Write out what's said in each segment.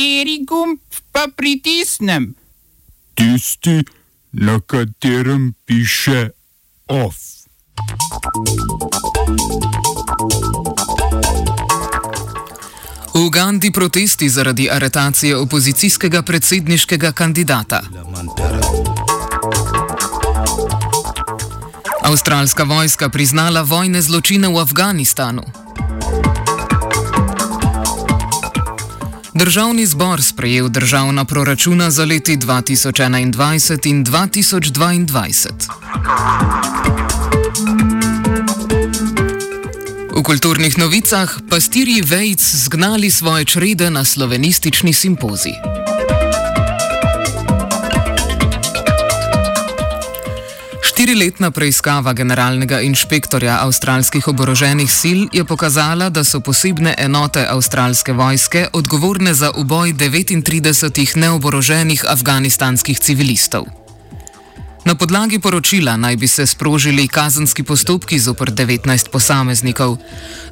Kateri gumb pa pritisnem? Tisti, na katerem piše OF. V Ugandi protesti zaradi aretacije opozicijskega predsedniškega kandidata. Avstralska vojska priznala vojne zločine v Afganistanu. Državni zbor sprejel državna proračuna za leti 2021 in 2022. V kulturnih novicah pastirji vejc zgnali svoje črede na slovenistični simpozij. Štiriletna preiskava generalnega inšpektorja avstralskih oboroženih sil je pokazala, da so posebne enote avstralske vojske odgovorne za uboj 39 neoboroženih afganistanskih civilistov. Na podlagi poročila naj bi se sprožili kazenski postopki zopr 19 posameznikov.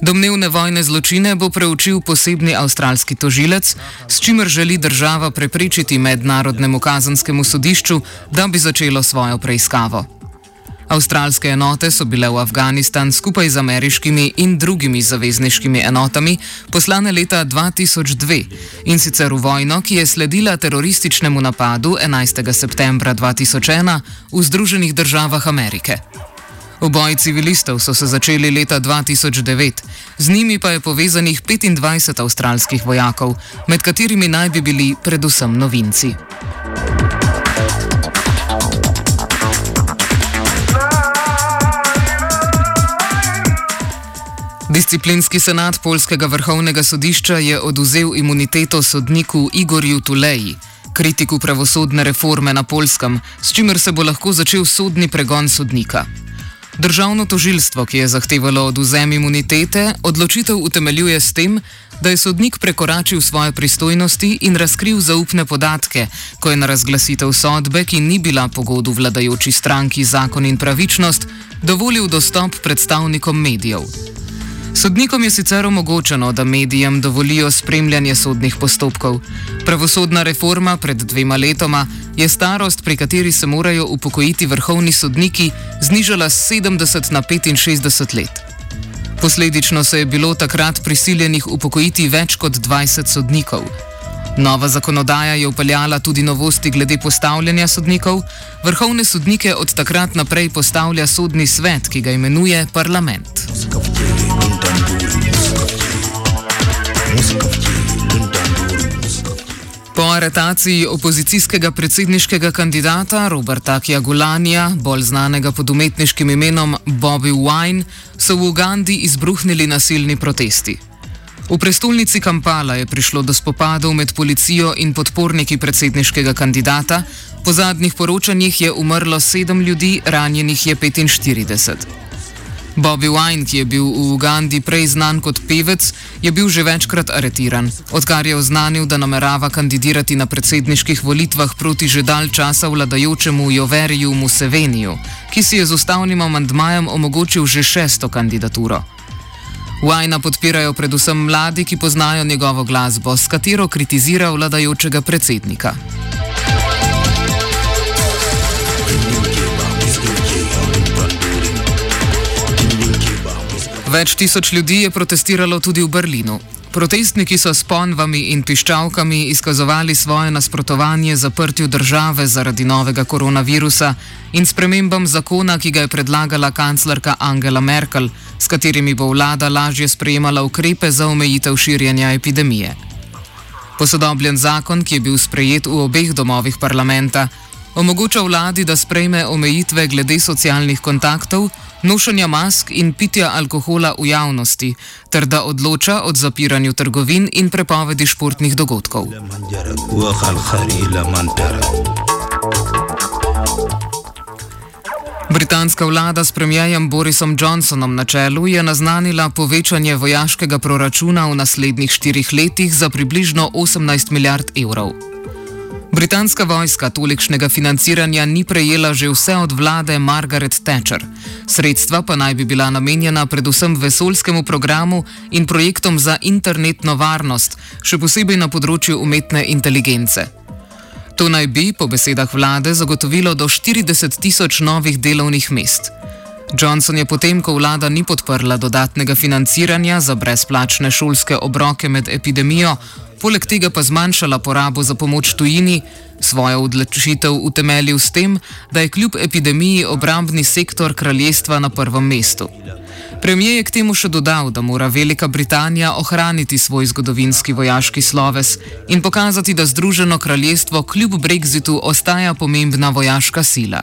Domnevne vojne zločine bo preučil posebni avstralski tožilec, s čimer želi država preprečiti mednarodnemu kazenskemu sodišču, da bi začelo svojo preiskavo. Avstralske enote so bile v Afganistan skupaj z ameriškimi in drugimi zavezniškimi enotami poslane leta 2002 in sicer v vojno, ki je sledila terorističnemu napadu 11. septembra 2001 v Združenih državah Amerike. Oboji civilistov so se začeli leta 2009, z njimi pa je povezanih 25 avstralskih vojakov, med katerimi naj bi bili predvsem novinci. Disciplinski senat Polskega vrhovnega sodišča je oduzel imuniteto sodniku Igorju Tuleji, kritiku pravosodne reforme na Polskem, s čimer se bo lahko začel sodni pregon sodnika. Državno tožilstvo, ki je zahtevalo oduzem imunitete, odločitev utemeljuje s tem, da je sodnik prekoračil svoje pristojnosti in razkril zaupne podatke, ko je na razglasitev sodbe, ki ni bila pogodu vladajoči stranki Zakon in pravičnost, dovolil dostop predstavnikom medijev. Sodnikom je sicer omogočeno, da medijem dovolijo spremljanje sodnih postopkov. Pravosodna reforma pred dvema letoma je starost, pri kateri se morajo upokojiti vrhovni sodniki, znižala z 70 na 65 let. Posledično se je bilo takrat prisiljenih upokojiti več kot 20 sodnikov. Nova zakonodaja je upeljala tudi novosti glede postavljanja sodnikov. Vrhovne sodnike od takrat naprej postavlja sodni svet, ki ga imenuje parlament. Po aretaciji opozicijskega predsedniškega kandidata Roberta Kjagulanija, bolj znanega pod umetniškim imenom Bobby Wine, so v Ugandi izbruhnili nasilni protesti. V prestolnici Kampala je prišlo do spopadov med policijo in podporniki predsedniškega kandidata. Po zadnjih poročanjih je umrlo sedem ljudi, ranjenih je 45. Bobby Wine, ki je bil v Ugandi prej znan kot pevec, je bil že večkrat aretiran, odkar je oznanil, da namerava kandidirati na predsedniških volitvah proti že dalj časa vladajočemu Joveriju Museveniju, ki si je z ustavnim amandmajem omogočil že šesto kandidaturo. Wajna podpirajo predvsem mladi, ki poznajo njegovo glasbo, s katero kritizira vladajočega predsednika. Več tisoč ljudi je protestiralo tudi v Berlinu. Protestniki so s ponvami in piščalkami izkazovali svoje nasprotovanje zaprtju države zaradi novega koronavirusa in spremembam zakona, ki ga je predlagala kanclerka Angela Merkel, s katerimi bo vlada lažje sprejemala ukrepe za omejitev širjenja epidemije. Posodobljen zakon, ki je bil sprejet v obeh domovih parlamenta, omogoča vladi, da sprejme omejitve glede socialnih kontaktov, nošenja mask in pitja alkohola v javnosti, ter da odloča o zapiranju trgovin in prepovedi športnih dogodkov. Britanska vlada s premijejem Borisom Johnsonom na čelu je naznanila povečanje vojaškega proračuna v naslednjih štirih letih za približno 18 milijard evrov. Britanska vojska tolikšnega financiranja ni prejela že vse od vlade Margaret Thatcher. Sredstva pa naj bi bila namenjena predvsem vesoljskemu programu in projektom za internetno varnost, še posebej na področju umetne inteligence. To naj bi, po besedah vlade, zagotovilo do 40 tisoč novih delovnih mest. Johnson je potem, ko vlada ni podprla dodatnega financiranja za brezplačne šolske obroke med epidemijo, poleg tega pa zmanjšala porabo za pomoč tujini, svojo odločitev utemeljil s tem, da je kljub epidemiji obrambni sektor kraljestva na prvem mestu. Premijer je k temu še dodal, da mora Velika Britanija ohraniti svoj zgodovinski vojaški sloves in pokazati, da Združeno kraljestvo kljub brexitu ostaja pomembna vojaška sila.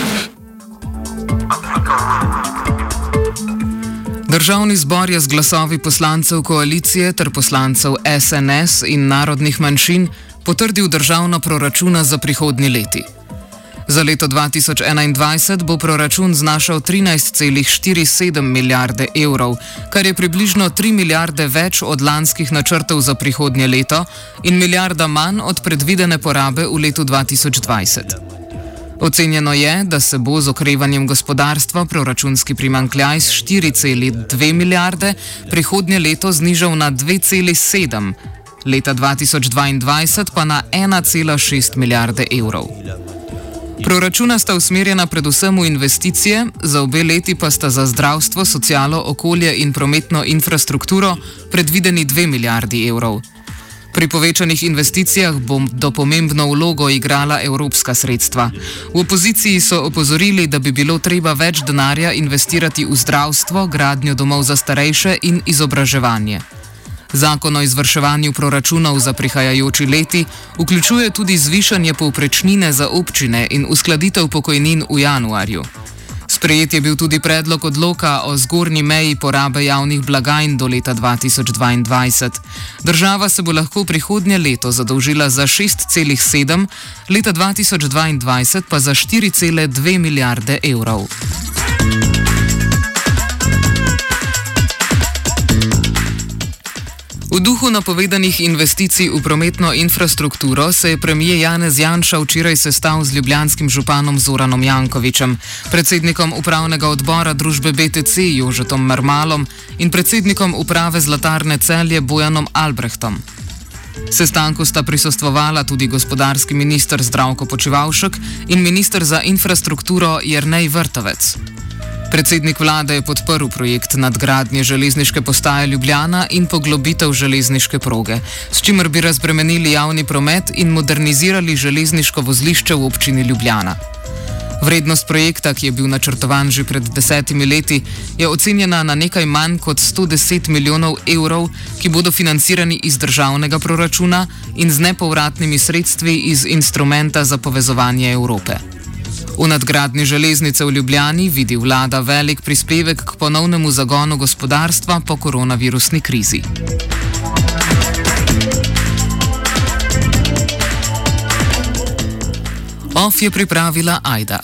Državni zbor je z glasovi poslancev koalicije ter poslancev SNS in narodnih manjšin potrdil državno proračuna za prihodnji leti. Za leto 2021 bo proračun znašal 13,47 milijarde evrov, kar je približno 3 milijarde več od lanskih načrtov za prihodnje leto in milijarda manj od predvidene porabe v letu 2020. Ocenjeno je, da se bo z okrevanjem gospodarstva proračunski primankljaj z 4,2 milijarde prihodnje leto znižal na 2,7, leta 2022 pa na 1,6 milijarde evrov. Proračuna sta usmerjena predvsem v investicije, za obe leti pa sta za zdravstvo, socialo, okolje in prometno infrastrukturo predvideni 2 milijardi evrov. Pri povečanih investicijah bom do pomembno vlogo igrala evropska sredstva. V opoziciji so opozorili, da bi bilo treba več denarja investirati v zdravstvo, gradnjo domov za starejše in izobraževanje. Zakon o izvrševanju proračunov za prihajajoči leti vključuje tudi zvišanje povprečnine za občine in uskladitev pokojnin v januarju. Sprejet je bil tudi predlog odloka o zgornji meji porabe javnih blagajn do leta 2022. Država se bo lahko prihodnje leto zadolžila za 6,7, leta 2022 pa za 4,2 milijarde evrov. V duhu napovedanih investicij v prometno infrastrukturo se je premijer Janez Janša včeraj sestal z ljubljanskim županom Zoranom Jankovičem, predsednikom upravnega odbora družbe BTC Jožetom Mermalom in predsednikom uprave Zlatarne celje Bojanom Albrehtom. Sestanku sta prisostvovala tudi gospodarski minister Zdravko Počivalšek in minister za infrastrukturo Jrnej Vrtovec. Predsednik vlade je podprl projekt nadgradnje železniške postaje Ljubljana in poglobitev železniške proge, s čimer bi razbremenili javni promet in modernizirali železniško vozlišče v občini Ljubljana. Vrednost projekta, ki je bil načrtovan že pred desetimi leti, je ocenjena na nekaj manj kot 110 milijonov evrov, ki bodo financirani iz državnega proračuna in z nepovratnimi sredstvi iz instrumenta za povezovanje Evrope. V nadgradni železnice v Ljubljani vidi vlada velik prispevek k ponovnemu zagonu gospodarstva po koronavirusni krizi. OF je pripravila Aida.